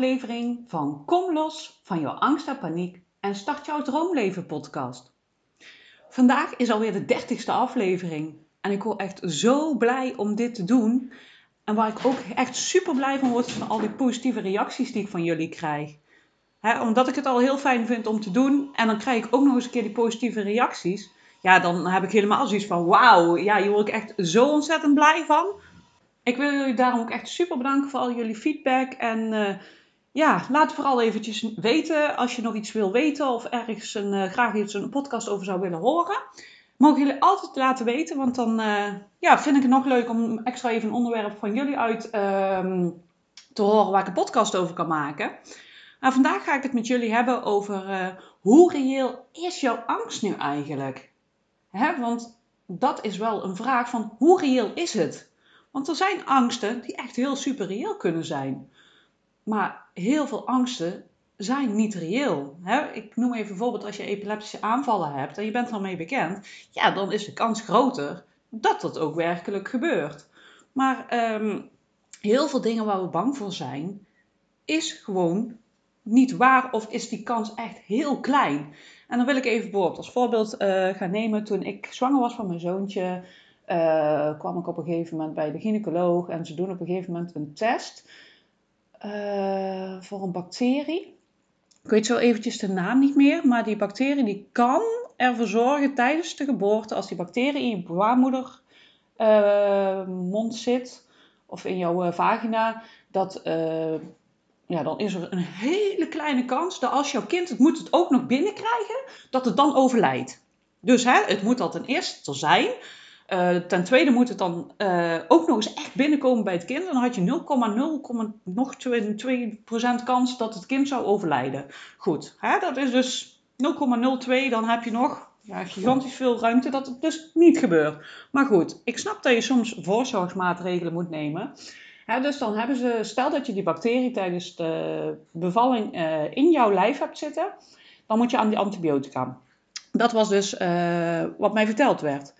aflevering van Kom los van jouw angst en paniek en start jouw droomleven podcast. Vandaag is alweer de dertigste aflevering en ik word echt zo blij om dit te doen. En waar ik ook echt super blij van word van al die positieve reacties die ik van jullie krijg. omdat ik het al heel fijn vind om te doen en dan krijg ik ook nog eens een keer die positieve reacties. Ja, dan heb ik helemaal zoiets van wauw, ja, hier word ik echt zo ontzettend blij van. Ik wil jullie daarom ook echt super bedanken voor al jullie feedback. En uh, ja, laat vooral eventjes weten als je nog iets wil weten of ergens een, uh, graag iets een podcast over zou willen horen. Mogen jullie altijd laten weten, want dan uh, ja, vind ik het nog leuk om extra even een onderwerp van jullie uit ehm, te horen waar ik een podcast over kan maken. Maar vandaag ga ik het met jullie hebben over hoe reëel is jouw angst nu eigenlijk? Hè? Want dat is wel een vraag van hoe reëel is het? Want er zijn angsten die echt heel super reëel kunnen zijn. Maar heel veel angsten zijn niet reëel. Ik noem even bijvoorbeeld als je epileptische aanvallen hebt en je bent ermee bekend, ja, dan is de kans groter dat dat ook werkelijk gebeurt. Maar ehm, heel veel dingen waar we bang voor zijn, is gewoon niet waar of is die kans echt heel klein. En dan wil ik even bijvoorbeeld als voorbeeld uh, gaan nemen toen ik zwanger was van mijn zoontje uh, kwam ik op een gegeven moment bij de gynaecoloog en ze doen op een gegeven moment een test uh, voor een bacterie. Ik weet zo eventjes de naam niet meer, maar die bacterie die kan ervoor zorgen tijdens de geboorte, als die bacterie in je baarmoeder uh, mond zit of in jouw vagina, dat ja, dan is er een hele kleine kans dat als jouw kind het moet het ook nog binnenkrijgen, dat het dan overlijdt. Dus hè, het moet al ten eerste zijn uh, ten tweede moet het dan uh, ook nog eens echt binnenkomen bij het kind. Dan had je 0,0 nog 2% kans dat het kind zou overlijden. Goed, hè, dat is dus 0,02. Dan heb je nog ja, gigantisch veel ruimte dat het dus niet gebeurt. Maar goed, ik snap dat je soms voorzorgsmaatregelen moet nemen. Hè, dus dan hebben ze, stel dat je die bacterie tijdens de bevalling uh, in jouw lijf hebt zitten. Dan moet je aan die antibiotica. Dat was dus wat mij verteld werd.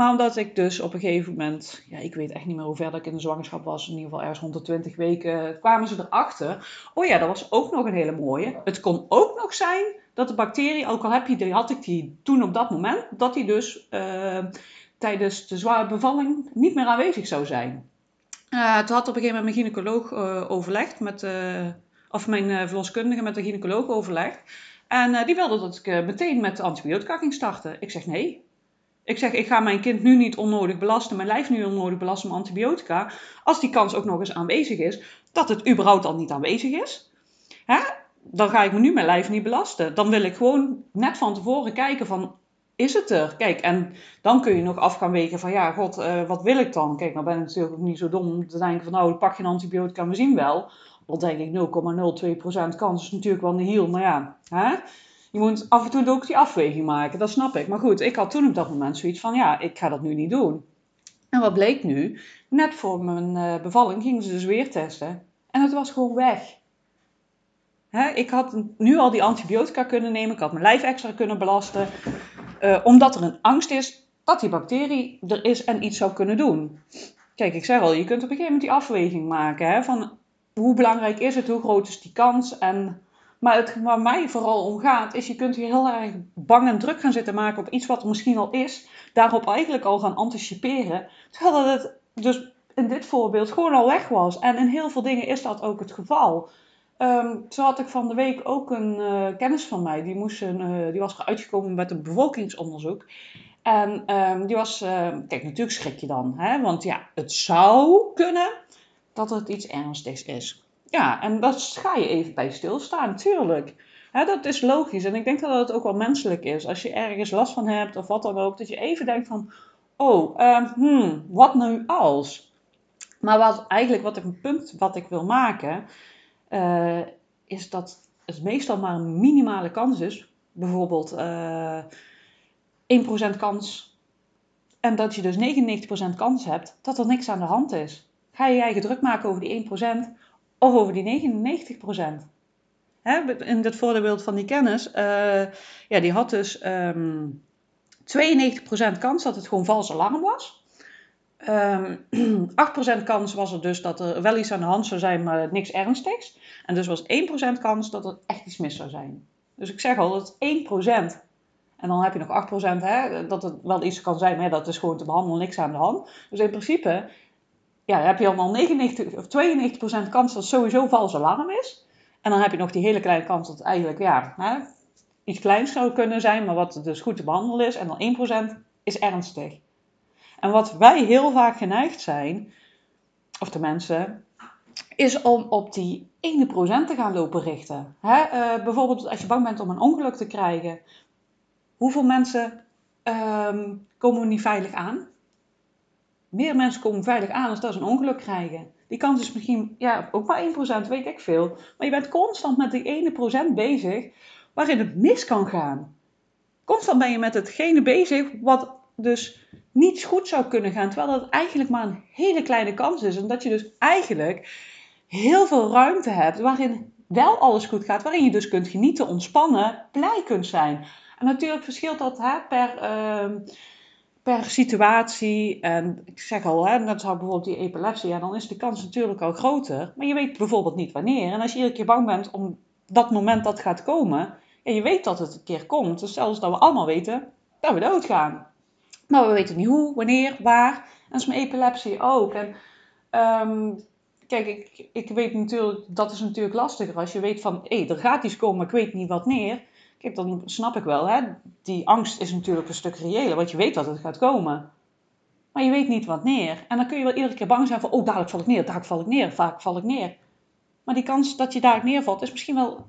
Maar omdat ik dus op een gegeven moment, ja, ik weet echt niet meer hoe ver ik in de zwangerschap was, in ieder geval ergens 120 weken, kwamen ze erachter. Oh ja, dat was ook nog een hele mooie. Het kon ook nog zijn dat de bacterie, ook al heb je die, had ik die toen op dat moment, dat die dus uh, tijdens de zware bevalling niet meer aanwezig zou zijn. Uh, toen had op een gegeven moment mijn gynaecoloog uh, overlegd met, of mijn verloskundige met de gynaecoloog overlegd. En die wilde dat ik meteen met antibiotica ging starten. Ik zeg nee, ik zeg, ik ga mijn kind nu niet onnodig belasten, mijn lijf nu onnodig belasten met antibiotica. Als die kans ook nog eens aanwezig is, dat het überhaupt al niet aanwezig is. Hè? Dan ga ik me nu mijn lijf niet belasten. Dan wil ik gewoon net van tevoren kijken van, is het er? Kijk, en dan kun je nog af gaan wegen van, ja, god, uh, wat wil ik dan? Kijk, nou ben ik natuurlijk ook niet zo dom om te denken van, nou, pak je een antibiotica, we zien wel. Dan denk ik 0,02% kans is natuurlijk wel heel, maar ja, hè? Je moet af en toe ook die afweging maken, dat snap ik. Maar goed, ik had toen op dat moment zoiets van, ja, ik ga dat nu niet doen. En wat bleek nu? Net voor mijn uh, bevalling gingen ze dus weer testen. En het was gewoon weg. Hè? Ik had nu al die antibiotica kunnen nemen, ik had mijn lijf extra kunnen belasten. Uh, omdat er een angst is dat die bacterie er is en iets zou kunnen doen. Kijk, ik zeg al, je kunt op een gegeven moment die afweging maken. Hè, van hoe belangrijk is het, hoe groot is die kans en maar het, waar mij vooral om gaat, is je kunt hier heel erg bang en druk gaan zitten maken op iets wat er misschien al is. Daarop eigenlijk al gaan anticiperen. Terwijl het dus in dit voorbeeld gewoon al weg was. En in heel veel dingen is dat ook het geval. Um, zo had ik van de week ook een uh, kennis van mij. Die, moest een, uh, die was uitgekomen met een bevolkingsonderzoek. En um, die was, uh, kijk, natuurlijk schrik je dan. Hè? Want ja, het zou kunnen dat het iets ernstigs is. Ja, en dat ga je even bij stilstaan, tuurlijk. dat is logisch en ik denk dat het ook wel menselijk is. Als je ergens last van hebt of wat dan ook, dat je even denkt van, oh, uh, hmm, wat nu als? Maar wat, eigenlijk wat ik, een punt wat ik wil maken, uh, is dat het meestal maar een minimale kans is. Bijvoorbeeld uh, eh, 1% kans. En dat je dus 99% kans hebt dat er niks aan de hand is. Ga je je eigen druk maken over die 1%? Of over die 99 procent. In het voorbeeld van die kennis, uh, ja, die had dus um, ehm, 92% kans dat het gewoon vals alarm was. Um, 8% kans was er dus dat er wel iets aan de hand zou zijn, maar niks ernstigs. En dus was 1% kans dat er echt iets mis zou zijn. Dus ik zeg al, dat is 1%. En dan heb je nog 8% hè, dat het wel iets kan zijn, maar dat is gewoon te behandelen, niks aan de hand. Dus in principe ja, heb je al 99 of 92% kans dat het sowieso vals alarm is. En dan heb je nog die hele kleine kans dat het eigenlijk ja, hè, iets kleins zou kunnen zijn, maar wat dus goed te behandelen is. En dan 1% is ernstig. En wat wij heel vaak geneigd zijn, of de mensen, is om op die 1% te gaan lopen richten. Hè? Uh, bijvoorbeeld als je bang bent om een ongeluk te krijgen. Hoeveel mensen um, komen niet veilig aan? Meer mensen komen veilig aan als dat ze een ongeluk krijgen. Die kans is misschien ja, ook maar 1%, weet ik veel. Maar je bent constant met die ene procent bezig waarin het mis kan gaan. Constant ben je met hetgene bezig wat dus niet goed zou kunnen gaan. Terwijl dat eigenlijk maar een hele kleine kans is. En dat je dus eigenlijk heel veel ruimte hebt waarin wel alles goed gaat. Waarin je dus kunt genieten, ontspannen, blij kunt zijn. En natuurlijk verschilt dat hè, per, uh, per situatie. En ik zeg al, hè, net zoals bijvoorbeeld die epilepsie. Ja, dan is de kans natuurlijk al groter. Maar je weet bijvoorbeeld niet wanneer. En als je iedere keer bang bent om dat moment dat gaat komen. Ja, je weet dat het een keer komt. Dus zelfs dat we allemaal weten dat we doodgaan. Maar we weten niet hoe, wanneer, waar. En dat is mijn epilepsie ook. En um, kijk, ik, ik weet natuurlijk, dat is natuurlijk lastiger. Als je weet van, hé, hey, er gaat iets komen, maar ik weet niet wat neer. Kijk, dan snap ik wel, hè. Die angst is natuurlijk een stuk reëler, want je weet dat het gaat komen. Maar je weet niet wat neer. En dan kun je wel iedere keer bang zijn van, oh, dadelijk val ik neer, dadelijk val ik neer, vaak val ik neer. Maar die kans dat je dadelijk neervalt is misschien wel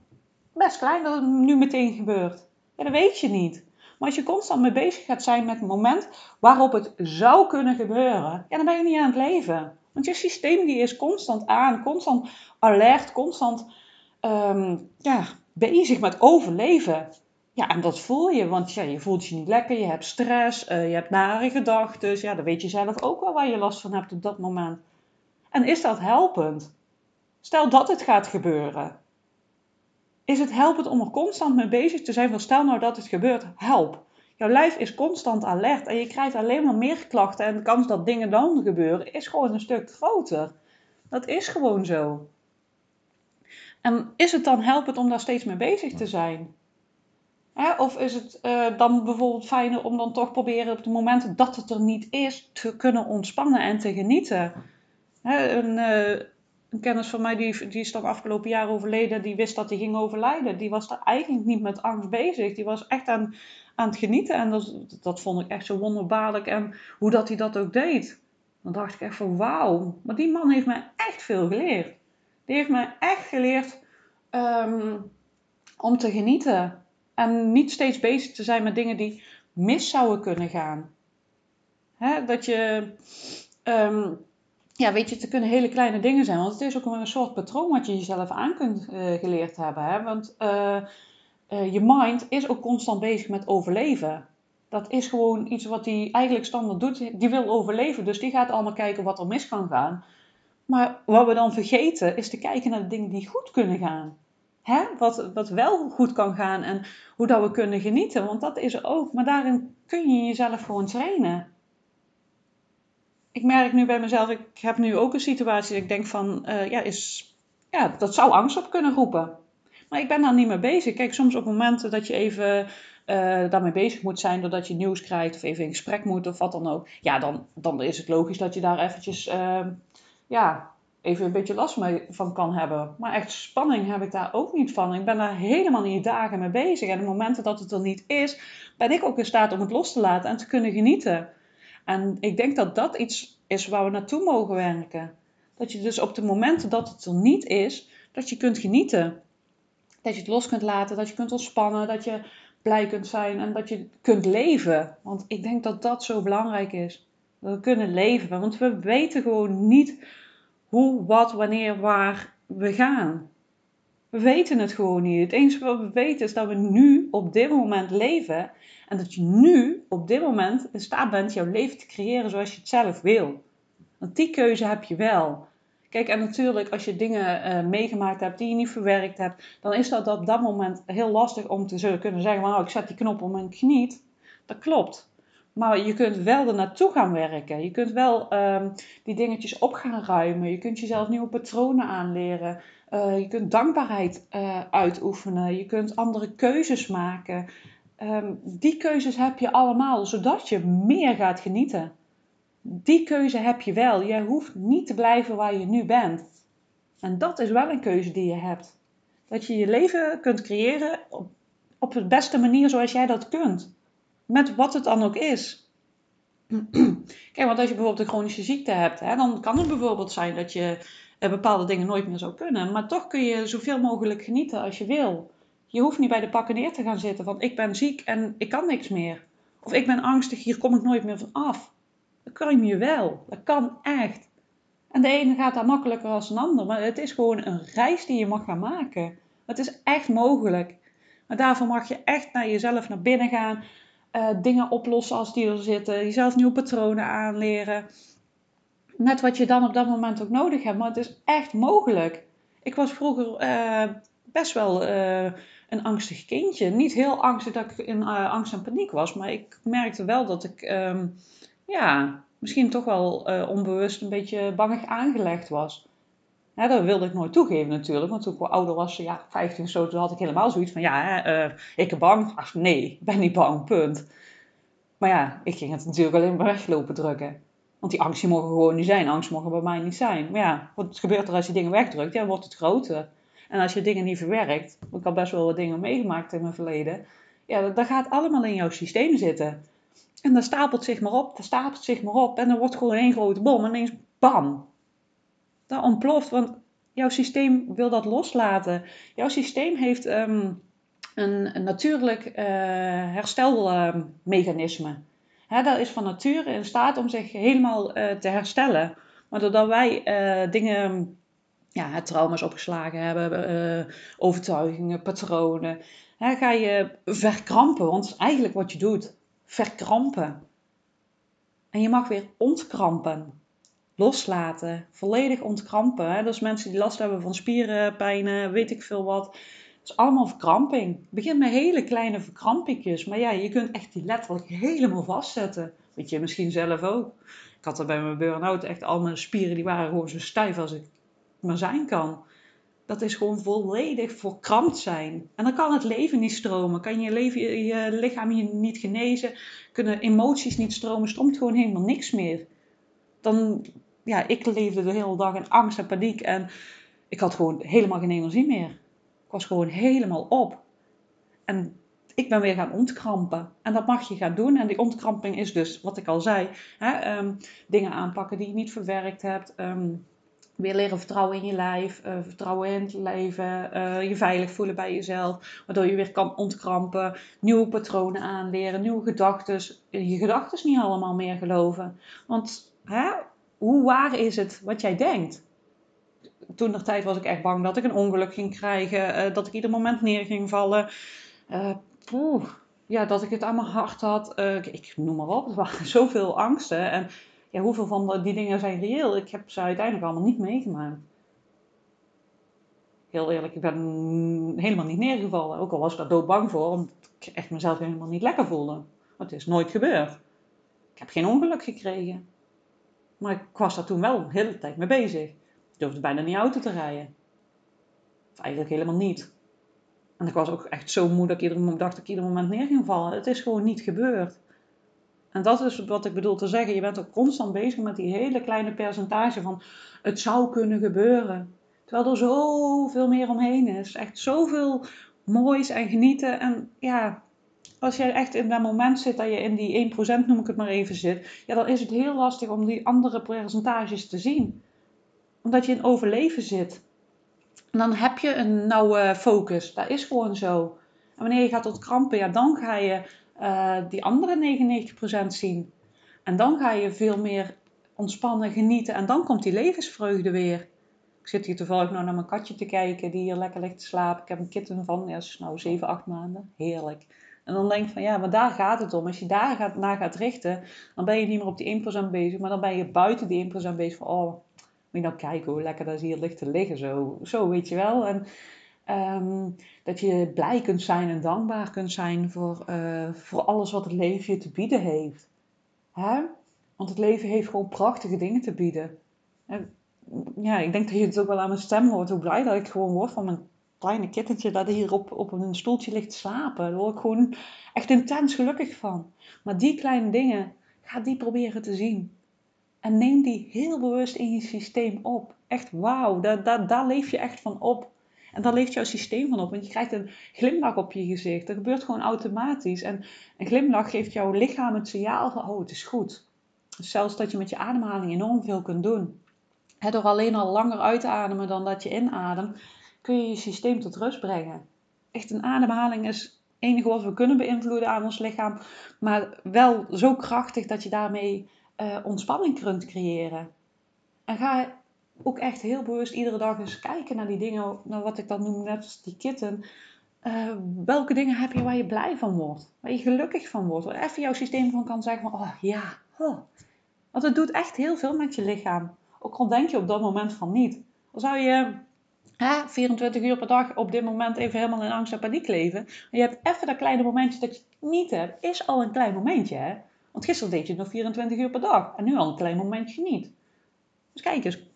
best klein dat het nu meteen gebeurt. Ja, dat weet je niet. Maar als je constant mee bezig gaat zijn met het moment waarop het zou kunnen gebeuren, ja, dan ben je niet aan het leven. Want je systeem die is constant aan, constant alert, constant um, ja, bezig met overleven. Ja, en dat voel je, want ja, je voelt je niet lekker, je hebt stress, uh, je hebt nare gedachten. Ja, dan weet je zelf ook wel waar je last van hebt op dat moment. En is dat helpend? Stel dat het gaat gebeuren is het helpend om er constant mee bezig te zijn van stel nou dat het gebeurt, help. Jouw lijf is constant alert en je krijgt alleen maar meer klachten en de kans dat dingen dan gebeuren is gewoon een stuk groter. Dat is gewoon zo. En is het dan helpend om daar steeds mee bezig te zijn? Of is het uh, dan bijvoorbeeld fijner om dan toch proberen op de momenten dat het er niet is te kunnen ontspannen en te genieten? een, uh, een kennis van mij, die, die is dan afgelopen jaar overleden, die wist dat hij ging overlijden. Die was daar eigenlijk niet met angst bezig. Die was echt aan, aan het genieten. En dat, dat vond ik echt zo wonderbaarlijk. En hoe dat hij dat ook deed. Dan dacht ik echt van wauw. Maar die man heeft mij echt veel geleerd. Die heeft mij echt geleerd ehm, om te genieten. En niet steeds bezig te zijn met dingen die mis zouden kunnen gaan. Dat je... Um, ja, weet je, het kunnen hele kleine dingen zijn. Want het is ook een soort patroon wat je jezelf aan kunt uh, geleerd hebben. Hè? Want uh, uh, je mind is ook constant bezig met overleven. Dat is gewoon iets wat hij eigenlijk standaard doet. Die wil overleven, dus die gaat allemaal kijken wat er mis kan gaan. Maar wat we dan vergeten is te kijken naar de dingen die goed kunnen gaan. Hè? Wat, wat wel goed kan gaan en hoe dat we kunnen genieten. Want dat is er ook. Maar daarin kun je jezelf gewoon trainen ik merk nu bij mezelf, ik heb nu ook een situatie dat ik denk van, uh, ja, is, ja, dat zou angst op kunnen roepen. Maar ik ben daar niet mee bezig. Kijk, soms op momenten dat je even uh, daarmee bezig moet zijn, doordat je nieuws krijgt of even in gesprek moet of wat dan ook. Ja, dan, dan is het logisch dat je daar eventjes, uh, ja, even een beetje last mee, van kan hebben. Maar echt spanning heb ik daar ook niet van. Ik ben daar helemaal niet dagen mee bezig. En op momenten dat het er niet is, ben ik ook in staat om het los te laten en te kunnen genieten. En ik denk dat dat iets is waar we naartoe mogen werken. Dat je dus op de momenten dat het er niet is, dat je kunt genieten. Dat je het los kunt laten, dat je kunt ontspannen, dat je blij kunt zijn en dat je kunt leven. Want ik denk dat dat zo belangrijk is. Dat we kunnen leven, want we weten gewoon niet hoe, wat, wanneer, waar we gaan. We weten het gewoon niet. Het enige wat we weten is dat we nu op dit moment leven en dat je nu op dit moment in staat bent jouw leven te creëren zoals je het zelf wil. Want die keuze heb je wel. Kijk, en natuurlijk, als je dingen uh, meegemaakt hebt die je niet verwerkt hebt, dan is dat op dat moment heel lastig om te zullen kunnen zeggen: Nou, ik zet die knop om en ik geniet. Dat klopt. Maar je kunt wel er naartoe gaan werken. Je kunt wel ehm, die dingetjes op gaan ruimen. Je kunt jezelf nieuwe patronen aanleren. Uh, je kunt dankbaarheid uh, uitoefenen. Je kunt andere keuzes maken. Um, die keuzes heb je allemaal, zodat je meer gaat genieten. Die keuze heb je wel. Je hoeft niet te blijven waar je nu bent. En dat is wel een keuze die je hebt. Dat je je leven kunt creëren op, op de beste manier zoals jij dat kunt. Met wat het dan ook is. Kijk, want als je bijvoorbeeld een chronische ziekte hebt, hè, dan kan het bijvoorbeeld zijn dat je eh, bepaalde dingen nooit meer zou kunnen. Maar toch kun je zoveel mogelijk genieten als je wil. Je hoeft niet bij de pakken neer te gaan zitten van ik ben ziek en ik kan niks meer. Of ik ben angstig, hier kom ik nooit meer van af. Dat kan je wel. Dat kan echt. En de ene gaat daar makkelijker als een ander. Maar het is gewoon een reis die je mag gaan maken. Het is echt mogelijk. Maar daarvoor mag je echt naar jezelf naar binnen gaan. Uh, dingen oplossen als die er zitten. Jezelf nieuwe patronen aanleren. Net wat je dan op dat moment ook nodig hebt. Maar het is echt mogelijk. Ik was vroeger uh, best wel uh, een angstig kindje. Niet heel angstig dat ik in angst en paniek was. Maar ik merkte wel dat ik... Um, ja, misschien toch wel onbewust een beetje bangig aangelegd was. Ja, dat wilde ik nooit toegeven natuurlijk, want toen ik ouder was, ja, 15 of zo, toen had ik helemaal zoiets van, ja, uh, ik ben bang. Ach, nee, ik ben niet bang, punt. Maar ja, ik ging het natuurlijk alleen maar weglopen drukken. Want die angst mogen gewoon niet zijn. Angst mogen bij mij niet zijn. Maar ja, wat gebeurt er als je dingen wegdrukt? Ja, dan wordt het groter. En als je dingen niet verwerkt, ik had best wel wat dingen meegemaakt in mijn verleden. Ja, dat gaat allemaal in jouw systeem zitten. En dan stapelt zich maar op, dan stapelt zich maar op. En dan wordt gewoon één grote bom. En ineens bam. Dat ontploft, want jouw systeem wil dat loslaten. Jouw systeem heeft um, een, natuurlijk uh, herstelmechanisme. Dat is van nature in staat om zich helemaal uh, te herstellen. Maar doordat wij uh, dingen, ja, trauma's opgeslagen hebben, overtuigingen, patronen, hè, ga je verkrampen. Want dat is eigenlijk wat je doet verkrampen. En je mag weer ontkrampen. Loslaten. Volledig ontkrampen. Hè? Dus mensen die last hebben van spierenpijnen, weet ik veel wat. Het is allemaal verkramping. Het begint met hele kleine verkrampingjes. Maar ja, je kunt echt die letterlijk helemaal vastzetten. Weet je misschien zelf ook. Ik had er bij mijn burn-out echt al mijn spieren die waren gewoon zo stijf als ik maar zijn kan dat is gewoon volledig verkrampt zijn. En dan kan het leven niet stromen. Kan je, leven, je lichaam je niet genezen. Kunnen emoties niet stromen. Stroomt gewoon helemaal niks meer. Dan, ja, ik leefde de hele dag in angst en paniek. En ik had gewoon helemaal geen energie meer. Ik was gewoon helemaal op. En ik ben weer gaan ontkrampen. En dat mag je gaan doen. En die ontkramping is dus, wat ik al zei, hè, um, dingen aanpakken die je niet verwerkt hebt. Um, weer leren vertrouwen in je lijf, uh, vertrouwen in het leven, uh, je veilig voelen bij jezelf, waardoor je weer kan ontkrampen, nieuwe patronen aanleren, nieuwe gedachten, je gedachten niet allemaal meer geloven. Want hè, hoe waar is het wat jij denkt? Toen de tijd was ik echt bang dat ik een ongeluk ging krijgen, uh, dat ik ieder moment neer ging vallen. Poeh, ja, dat ik het aan mijn hart had. ik noem maar op, er waren zoveel angsten. En ja, hoeveel van die dingen zijn reëel? Ik heb ze uiteindelijk allemaal niet meegemaakt. Heel eerlijk, ik ben helemaal niet neergevallen. Ook al was ik daar doodbang voor, omdat ik echt mezelf helemaal niet lekker voelde. Het is nooit gebeurd. Ik heb geen ongeluk gekregen. Maar ik was daar toen wel de hele tijd mee bezig. Ik durfde bijna niet auto te rijden. Of eigenlijk helemaal niet. En ik was ook echt zo moe dat ik moment dacht dat ik ieder moment neer ging vallen. Het is gewoon niet gebeurd. En dat is wat ik bedoel te zeggen. Je bent ook constant bezig met die hele kleine percentage van het zou kunnen gebeuren. Terwijl er zoveel meer omheen is. Echt zoveel moois en genieten. En ja, als jij echt in dat moment zit dat je in die 1% noem ik het maar even zit. Ja, dan is het heel lastig om die andere percentages te zien. Omdat je in overleven zit. En dan heb je een nauwe focus. Dat is gewoon zo. En wanneer je gaat ontkrampen, ja, dan ga je uh, die andere 99% zien. En dan ga je veel meer ontspannen, genieten en dan komt die levensvreugde weer. Ik zit hier toevallig nou naar mijn katje te kijken die hier lekker ligt te slapen. Ik heb een kitten van, ja, nou 7, 8 maanden. Heerlijk. En dan denk ik van ja, maar daar gaat het om. Als je daar gaat, naar gaat richten, dan ben je niet meer op die 1% bezig, maar dan ben je buiten die 1% bezig van oh, moet je nou kijken hoe lekker dat hier ligt te liggen. Zo, zo weet je wel. En Ehm, dat je blij kunt zijn en dankbaar kunt zijn voor, uh, voor alles wat het leven je te bieden heeft. Hè? Want het leven heeft gewoon prachtige dingen te bieden. En, ja, ik denk dat je het ook wel aan mijn stem hoort, hoe blij dat ik gewoon word van mijn kleine kittentje dat hier op, op een stoeltje ligt slapen. Daar word ik gewoon echt intens gelukkig van. Maar die kleine dingen, ga die proberen te zien. En neem die heel bewust in je systeem op. Echt wauw, daar, daar, daar leef je echt van op. En daar leeft jouw systeem van op. Want je krijgt een glimlach op je gezicht. Dat gebeurt gewoon automatisch. En een glimlach geeft jouw lichaam het signaal van, oh, het is goed. zelfs dat je met je ademhaling enorm veel kunt doen. door alleen al langer uit te ademen dan dat je inademt, kun je je systeem tot rust brengen. Echt een ademhaling is het enige wat we kunnen beïnvloeden aan ons lichaam. Maar wel zo krachtig dat je daarmee uh, ontspanning kunt creëren. En ga ook echt heel bewust iedere dag eens kijken naar die dingen, naar wat ik dan noem, net als die kitten. Uh, welke dingen heb je waar je blij van wordt? Waar je gelukkig van wordt? Waar even jouw systeem van kan zeggen van, oh ja. Want het doet echt heel veel met je lichaam. Ook al denk je op dat moment van niet. Dan zou je hè, 24 uur per dag op dit moment even helemaal in angst en paniek leven. En je hebt even dat kleine momentje dat je het niet hebt, is al een klein momentje. Hè? Want gisteren deed je het nog 24 uur per dag. En nu al een klein momentje niet. Dus kijk eens.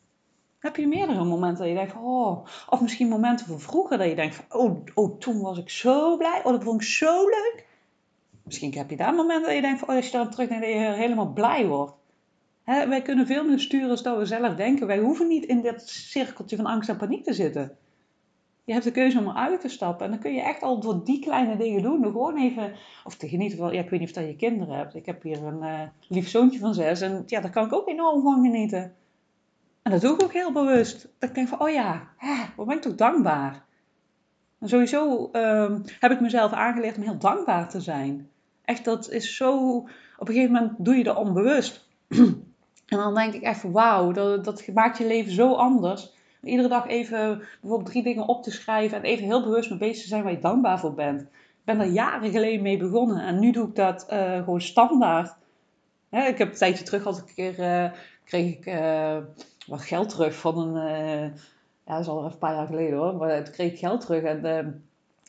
Heb je meerdere momenten dat je denkt oh, of misschien momenten van vroeger dat je denkt van, oh, oh, toen was ik zo blij, oh, dat vond ik zo leuk. Misschien heb je daar momenten dat je denkt van, oh, als je daar terug denkt, dat je helemaal blij wordt. Wij kunnen veel meer sturen dan we zelf denken. Wij hoeven niet in dit cirkeltje van angst en paniek te zitten je hebt de keuze om eruit te stappen. En dan kun je echt al door die kleine dingen doen. Door gewoon even, of te genieten van, ja, ik weet niet of dat je kinderen hebt. Ik heb hier een uh, lief zoontje van zes. En ja, daar kan ik ook enorm van genieten. En dat doe ik ook heel bewust. Dat ik denk van, oh ja, hè, wat ben ik toch dankbaar. En sowieso um, heb ik mezelf aangeleerd om heel dankbaar te zijn. Echt, dat is zo... Op een gegeven moment doe je dat onbewust. en dan denk ik echt wauw, dat, dat maakt je leven zo anders iedere dag even bijvoorbeeld drie dingen op te schrijven en even heel bewust mee bezig te zijn waar je dankbaar voor bent. Ik ben daar jaren geleden mee begonnen en nu doe ik dat uh, gewoon standaard. Hè, ik heb een tijdje terug had ik een keer, uh, kreeg ik uh, wat geld terug van een, ja dat is al een paar jaar geleden hoor, maar toen kreeg ik geld terug en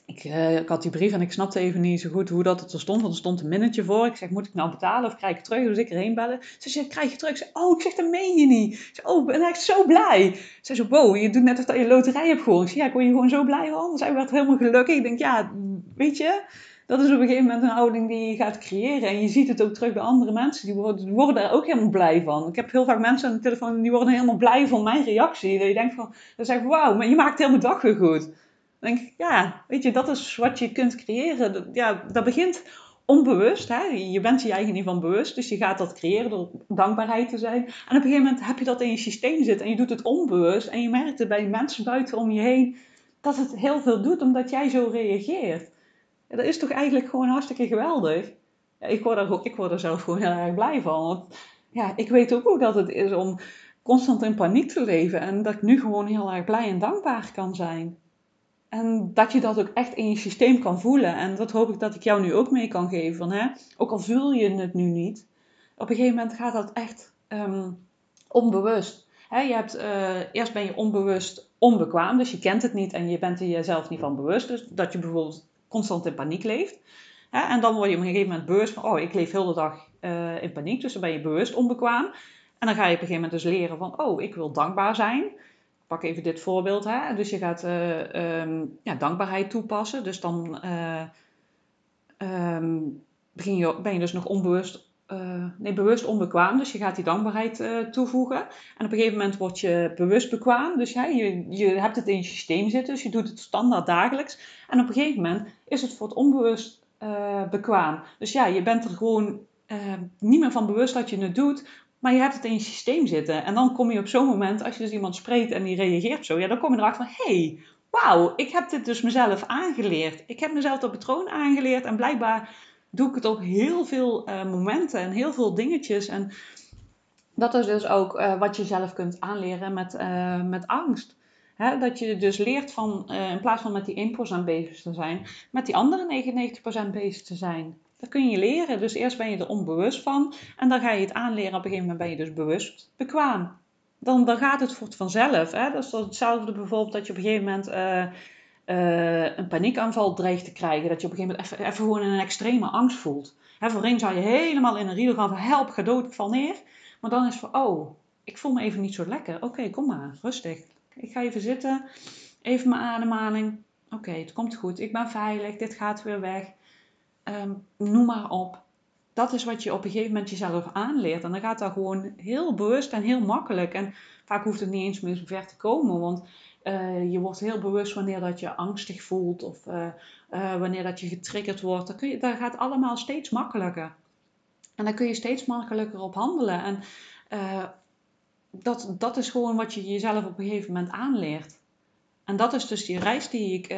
ik, uh, ik, had die brief en ik snapte even niet zo goed hoe dat het er stond. Want er stond een minnetje voor. Ik zeg, moet ik nou betalen of krijg ik terug? Dus ik erheen bellen. Ze zegt, krijg je terug? Ik zeg, oh, ik zeg, dat meen je niet. Oh, ik ben echt zo blij. Ze zei, wow, je doet net alsof je loterij hebt gewonnen. Ik zeg, ja, ik word je gewoon zo blij van. Zij werd helemaal gelukkig. Ik denk, ja, weet je, dat is op een gegeven moment een houding die je gaat creëren. En je ziet het ook terug bij andere mensen. Die worden, die daar ook helemaal blij van. Ik heb heel vaak mensen aan de telefoon die worden helemaal blij van mijn reactie. Dat je denkt van, dan zeg wauw, maar je maakt helemaal dag weer goed denk ja, weet je, dat is wat je kunt creëren. Ja, dat begint onbewust. Hè? Je bent je eigen niet van bewust. Dus je gaat dat creëren door dankbaarheid te zijn. En op een gegeven moment heb je dat in je systeem zitten. En je doet het onbewust. En je merkt bij mensen buiten om je heen. Dat het heel veel doet omdat jij zo reageert. Dat is toch eigenlijk gewoon hartstikke geweldig. Ik, word er, ik word er zelf gewoon heel erg blij van. Want ja, ik weet ook hoe dat het is om constant in paniek te leven. En dat ik nu gewoon heel erg blij en dankbaar kan zijn. En dat je dat ook echt in je systeem kan voelen. En dat hoop ik dat ik jou nu ook mee kan geven. Van, hè? Ook al voel je het nu niet, op een gegeven moment gaat dat echt ehm, onbewust. Je hebt, uh, eerst ben je onbewust onbekwaam, dus je kent het niet en je bent er jezelf niet van bewust. Dus dat je bijvoorbeeld constant in paniek leeft. En dan word je op een gegeven moment bewust van, oh, ik leef heel de dag uh, in paniek. Dus dan ben je bewust onbekwaam. En dan ga je op een gegeven moment dus leren van, oh, ik wil dankbaar zijn pak even dit voorbeeld. Hè? Dus je gaat uh, um, ja, dankbaarheid toepassen. Dus dan uh, um, begin je, ben je dus nog onbewust, uh, nee, bewust onbekwaam. Dus je gaat die dankbaarheid toevoegen. En op een gegeven moment word je bewust bekwaam. Dus ja, je, je hebt het in je systeem zitten. Dus je doet het standaard dagelijks. En op een gegeven moment is het voor het onbewust bekwaam. Dus ja, je bent er gewoon niet meer van bewust dat je het doet. Maar je hebt het in je systeem zitten. En dan kom je op zo'n moment, als je dus iemand spreekt en die reageert zo, ja, dan kom je erachter van, hey, wauw, ik heb dit dus mezelf aangeleerd. Ik heb mezelf dat patroon aangeleerd en blijkbaar doe ik het op heel veel uh, momenten en heel veel dingetjes. En dat is dus ook uh, wat je zelf kunt aanleren met, uh, met angst. Dat je dus leert van, in plaats van met die 1% bezig te zijn, met die andere 99% bezig te zijn. Dat kun je leren. Dus eerst ben je er onbewust van en dan ga je het aanleren. Op een gegeven moment ben je dus bewust bekwaam. Dan, dan gaat het vanzelf. Hè? Dat is hetzelfde bijvoorbeeld dat je op een gegeven moment uh, uh, een paniekaanval dreigt te krijgen. Dat je op een gegeven moment even, even gewoon een extreme angst voelt. Hè, voorheen zou je helemaal in een riedel gaan van help, ga dood, ik val neer. Maar dan is van, oh, ik voel me even niet zo lekker. Oké, kom maar, rustig. Ik ga even zitten, even mijn ademhaling. Oké, het komt goed, ik ben veilig, dit gaat weer weg. Um, noem maar op. Dat is wat je op een gegeven moment jezelf aanleert. En dan gaat dat gewoon heel bewust en heel makkelijk. En vaak hoeft het niet eens meer zo ver te komen. Want uh, je wordt heel bewust wanneer dat je angstig voelt of uh, uh, wanneer dat je getriggerd wordt. Dan, kun je, gaat allemaal steeds makkelijker. En dan kun je steeds makkelijker op handelen. En dat, dat is gewoon wat je jezelf op een gegeven moment aanleert. En dat is dus die reis die ik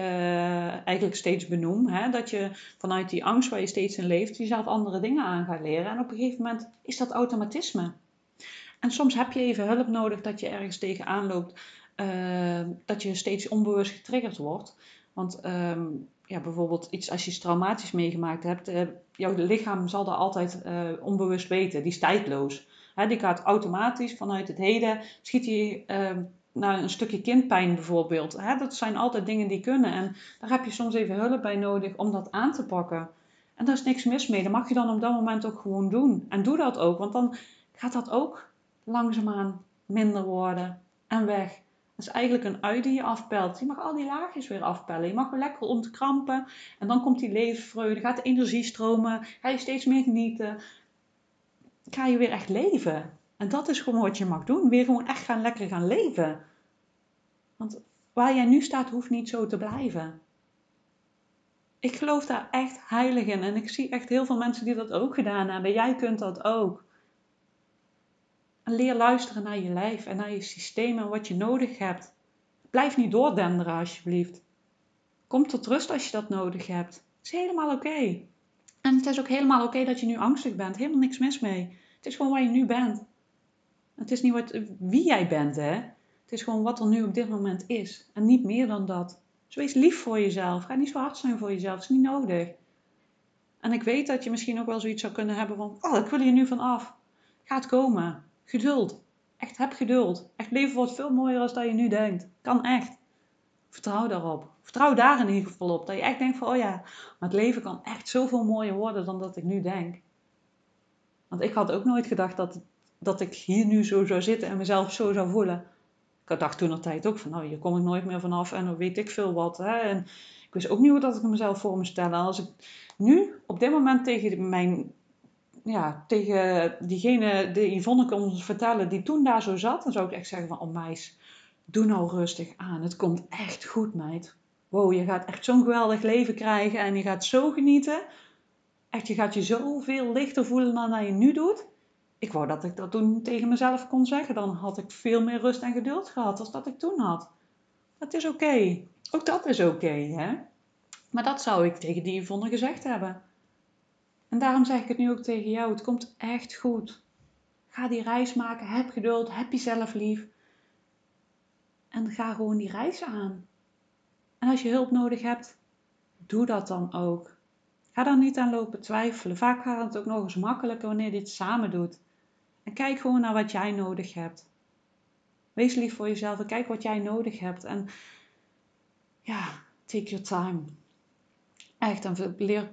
eigenlijk steeds benoem. Hè? Dat je vanuit die angst waar je steeds in leeft, jezelf andere dingen aan gaat leren. En op een gegeven moment is dat automatisme. En soms heb je even hulp nodig dat je ergens tegenaan loopt uh, dat je steeds onbewust getriggerd wordt. Want um, ja, bijvoorbeeld iets als je traumatisch meegemaakt hebt, uh, jouw lichaam zal dat altijd onbewust weten. Die is tijdloos. Hè, die gaat automatisch vanuit het heden, schiet hij naar een stukje kindpijn bijvoorbeeld. Hè, dat zijn altijd dingen die kunnen. En daar heb je soms even hulp bij nodig om dat aan te pakken. En daar is niks mis mee. Dat mag je dan op dat moment ook gewoon doen. En doe dat ook, want dan gaat dat ook langzaamaan minder worden en weg. Dat is eigenlijk een ui die je afpelt. Je mag al die laagjes weer afpellen. Je mag weer lekker ontkrampen. En dan komt die levensvreugde. Gaat de energie stromen. Ga je steeds meer genieten. Ga je weer echt leven. En dat is gewoon wat je mag doen. Weer gewoon echt gaan lekker gaan leven. Want waar jij nu staat hoeft niet zo te blijven. Ik geloof daar echt heilig in. En ik zie echt heel veel mensen die dat ook gedaan hebben. Jij kunt dat ook. Leer luisteren naar je lijf en naar je systeem en wat je nodig hebt. Blijf niet doordenderen alsjeblieft. Kom tot rust als je dat nodig hebt. Het is helemaal oké. En het is ook helemaal oké dat je nu angstig bent. Helemaal niks mis mee. Het is gewoon waar je nu bent. Het is niet wat, wie jij bent, hè. Het is gewoon wat er nu op dit moment is. En niet meer dan dat. Dus wees lief voor jezelf. Ga niet zo hard zijn voor jezelf. Het is niet nodig. En ik weet dat je misschien ook wel zoiets zou kunnen hebben van... Oh, ik wil hier nu van af. Gaat komen. Geduld. Echt heb geduld. Echt leven wordt veel mooier dan dat je nu denkt. Kan echt. Vertrouw daarop. Vertrouw daar in ieder geval op. Dat je echt denkt van, oh ja, maar het leven kan echt zoveel mooier worden dan dat ik nu denk. Want ik had ook nooit gedacht dat, dat ik hier nu zo zou zitten en mezelf zo zou voelen. Ik dacht toen een tijd ook van, nou, hier kom ik nooit meer vanaf en dan weet ik veel wat. Hè? En ik wist ook niet hoe dat ik mezelf voor me stellen. Als ik nu op dit moment tegen mijn ja, tegen diegene, de Yvonne kon vertellen die toen daar zo zat, dan zou ik echt zeggen van, oh meis, doe nou rustig aan. Het komt echt goed, meid. Wow, je gaat echt zo'n geweldig leven krijgen en je gaat zo genieten. Echt, je gaat je zoveel lichter voelen dan dat je nu doet. Ik wou dat ik dat toen tegen mezelf kon zeggen. Dan had ik veel meer rust en geduld gehad als dat ik toen had. Dat is oké. Ook dat is oké, hè. Maar dat zou ik tegen die Yvonne gezegd hebben. En daarom zeg ik het nu ook tegen jou. Het komt echt goed. Ga die reis maken. Heb geduld. Heb jezelf lief. En ga gewoon die reis aan. En als je hulp nodig hebt, doe dat dan ook. Ga dan niet aan lopen twijfelen. Vaak gaat het ook nog eens makkelijker wanneer je dit samen doet. En kijk gewoon naar wat jij nodig hebt. Wees lief voor jezelf en kijk wat jij nodig hebt. En ja, take your time. Echt, en leer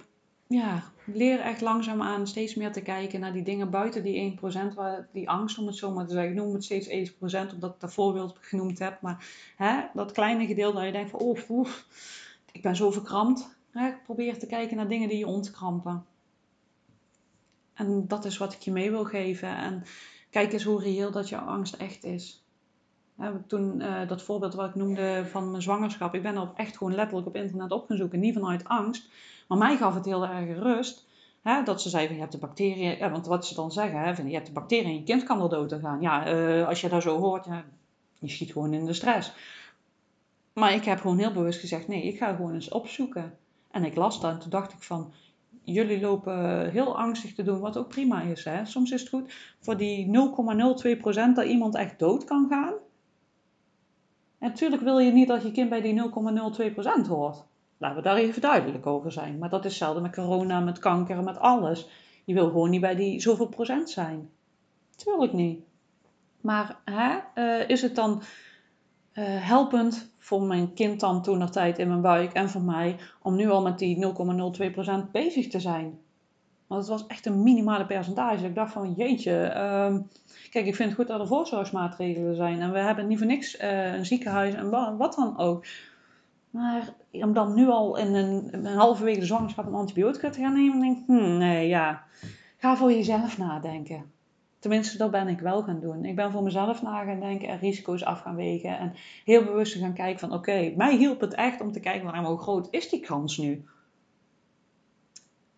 ja, leer echt langzaam aan steeds meer te kijken naar die dingen buiten die 1%, waar, die angst om het zo maar te zeggen. Ik noem het steeds 1%, omdat ik dat voorbeeld genoemd heb. Maar hè, dat kleine gedeelte waar je denkt van, oh, oef, ik ben zo verkrampt. Hè, probeer te kijken naar dingen die je ontkrampen. En dat is wat ik je mee wil geven. En kijk eens hoe reëel dat jouw angst echt is. toen uh, dat voorbeeld wat ik noemde van mijn zwangerschap. Ik ben op echt gewoon letterlijk op internet op gaan zoeken. Niet vanuit angst, maar mij gaf het heel erg rust. Hè, dat ze zeiden, je hebt de bacteriën, ja, want wat ze dan zeggen, hè, je hebt de bacteriën en je kind kan wel dood gaan. Ja, uh, als je dat zo hoort, ja, je schiet gewoon in de stress. Maar ik heb gewoon heel bewust gezegd, nee, ik ga gewoon eens opzoeken. En ik las dat en toen dacht ik van, jullie lopen heel angstig te doen, wat ook prima is. Hè? Soms is het goed voor die 0,02% dat iemand echt dood kan gaan. Natuurlijk wil je niet dat je kind bij die 0,02% hoort. Laten we daar even duidelijk over zijn. Maar dat is hetzelfde met corona, met kanker, met alles. Je wil gewoon niet bij die zoveel procent zijn. Tuurlijk niet. Maar hè, uh, is het dan helpend voor mijn kind dan toen nog tijd in mijn buik en voor mij om nu al met die 0,02% bezig te zijn. Want het was echt een minimale percentage. Ik dacht van jeetje, ehm, kijk ik vind het goed dat er voorzorgsmaatregelen zijn en we hebben niet voor niks uh, een ziekenhuis en wat dan ook. Maar om dan nu al in een, een halve week de zwangerschap een antibiotica te gaan nemen, denk ik, hmm, nee ja, ga voor jezelf nadenken. Tenminste, dat ben ik wel gaan doen. Ik ben voor mezelf na gaan denken en risico's af gaan wegen. En heel bewust gaan kijken van oké, mij hielp het echt om te kijken naar hoe groot is die kans nu.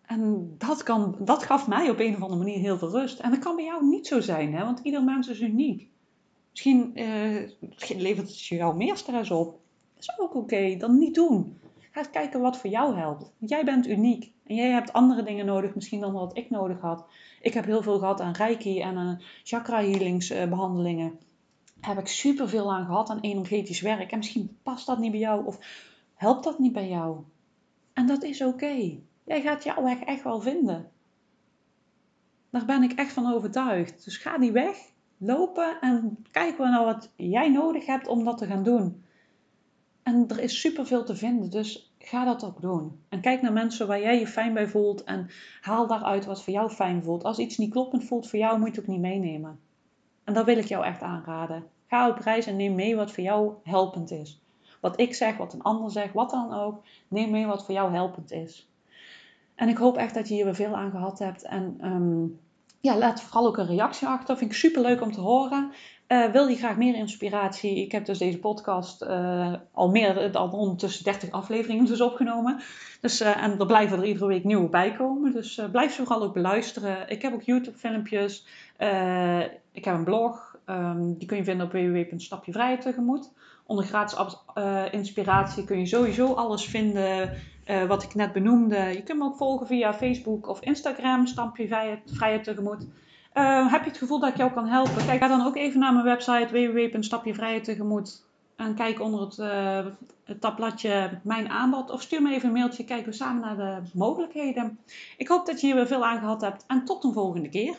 En dat, kan, dat gaf mij op een of andere manier heel veel rust. En dat kan bij jou niet zo zijn, hè? want ieder mens is uniek. Misschien uh, levert het jou meer stress op. Dat is ook oké, dan niet doen. Ga kijken wat voor jou helpt. Want jij bent uniek. En jij hebt andere dingen nodig, misschien dan wat ik nodig had. Ik heb heel veel gehad aan reiki en aan chakra healingsbehandelingen. heb ik superveel aan gehad aan energetisch werk. En misschien past dat niet bij jou of helpt dat niet bij jou. En dat is oké. Jij gaat jouw weg echt wel vinden. Daar ben ik echt van overtuigd. Dus ga die weg lopen en kijken we naar wat jij nodig hebt om dat te gaan doen. En er is superveel te vinden, dus ga dat ook doen. En kijk naar mensen waar jij je fijn bij voelt en haal daaruit wat voor jou fijn voelt. Als iets niet kloppend voelt voor jou, moet je het ook niet meenemen. En dat wil ik jou echt aanraden. Ga op reis en neem mee wat voor jou helpend is. Wat ik zeg, wat een ander zegt, wat dan ook. Neem mee wat voor jou helpend is. En ik hoop echt dat je hier weer veel aan gehad hebt. En ehm, ja, laat vooral ook een reactie achter. Vind ik super leuk om te horen. Uh, wil je graag meer inspiratie? Ik heb dus deze podcast uh, al meer dan ondertussen 30 afleveringen dus opgenomen. Dus, uh, en er blijven er iedere week nieuwe bij komen. Dus blijf ze vooral ook beluisteren. Ik heb ook YouTube filmpjes. ik heb een blog. Um, die kun je vinden op www.stapjevrijheid tegemoet. Onder gratis inspiratie kun je sowieso alles vinden wat ik net benoemde. Je kunt me ook volgen via Facebook of Instagram. Tegemoet. Uh, heb je het gevoel dat ik jou kan helpen? Kijk, ga dan ook even naar mijn website www.stapjevrijheid tegemoet. En kijk onder het, uh, het tabbladje Mijn aanbod. Of stuur me even een mailtje. Kijken we samen naar de mogelijkheden. Ik hoop dat je hier weer veel aan gehad hebt. En tot een volgende keer.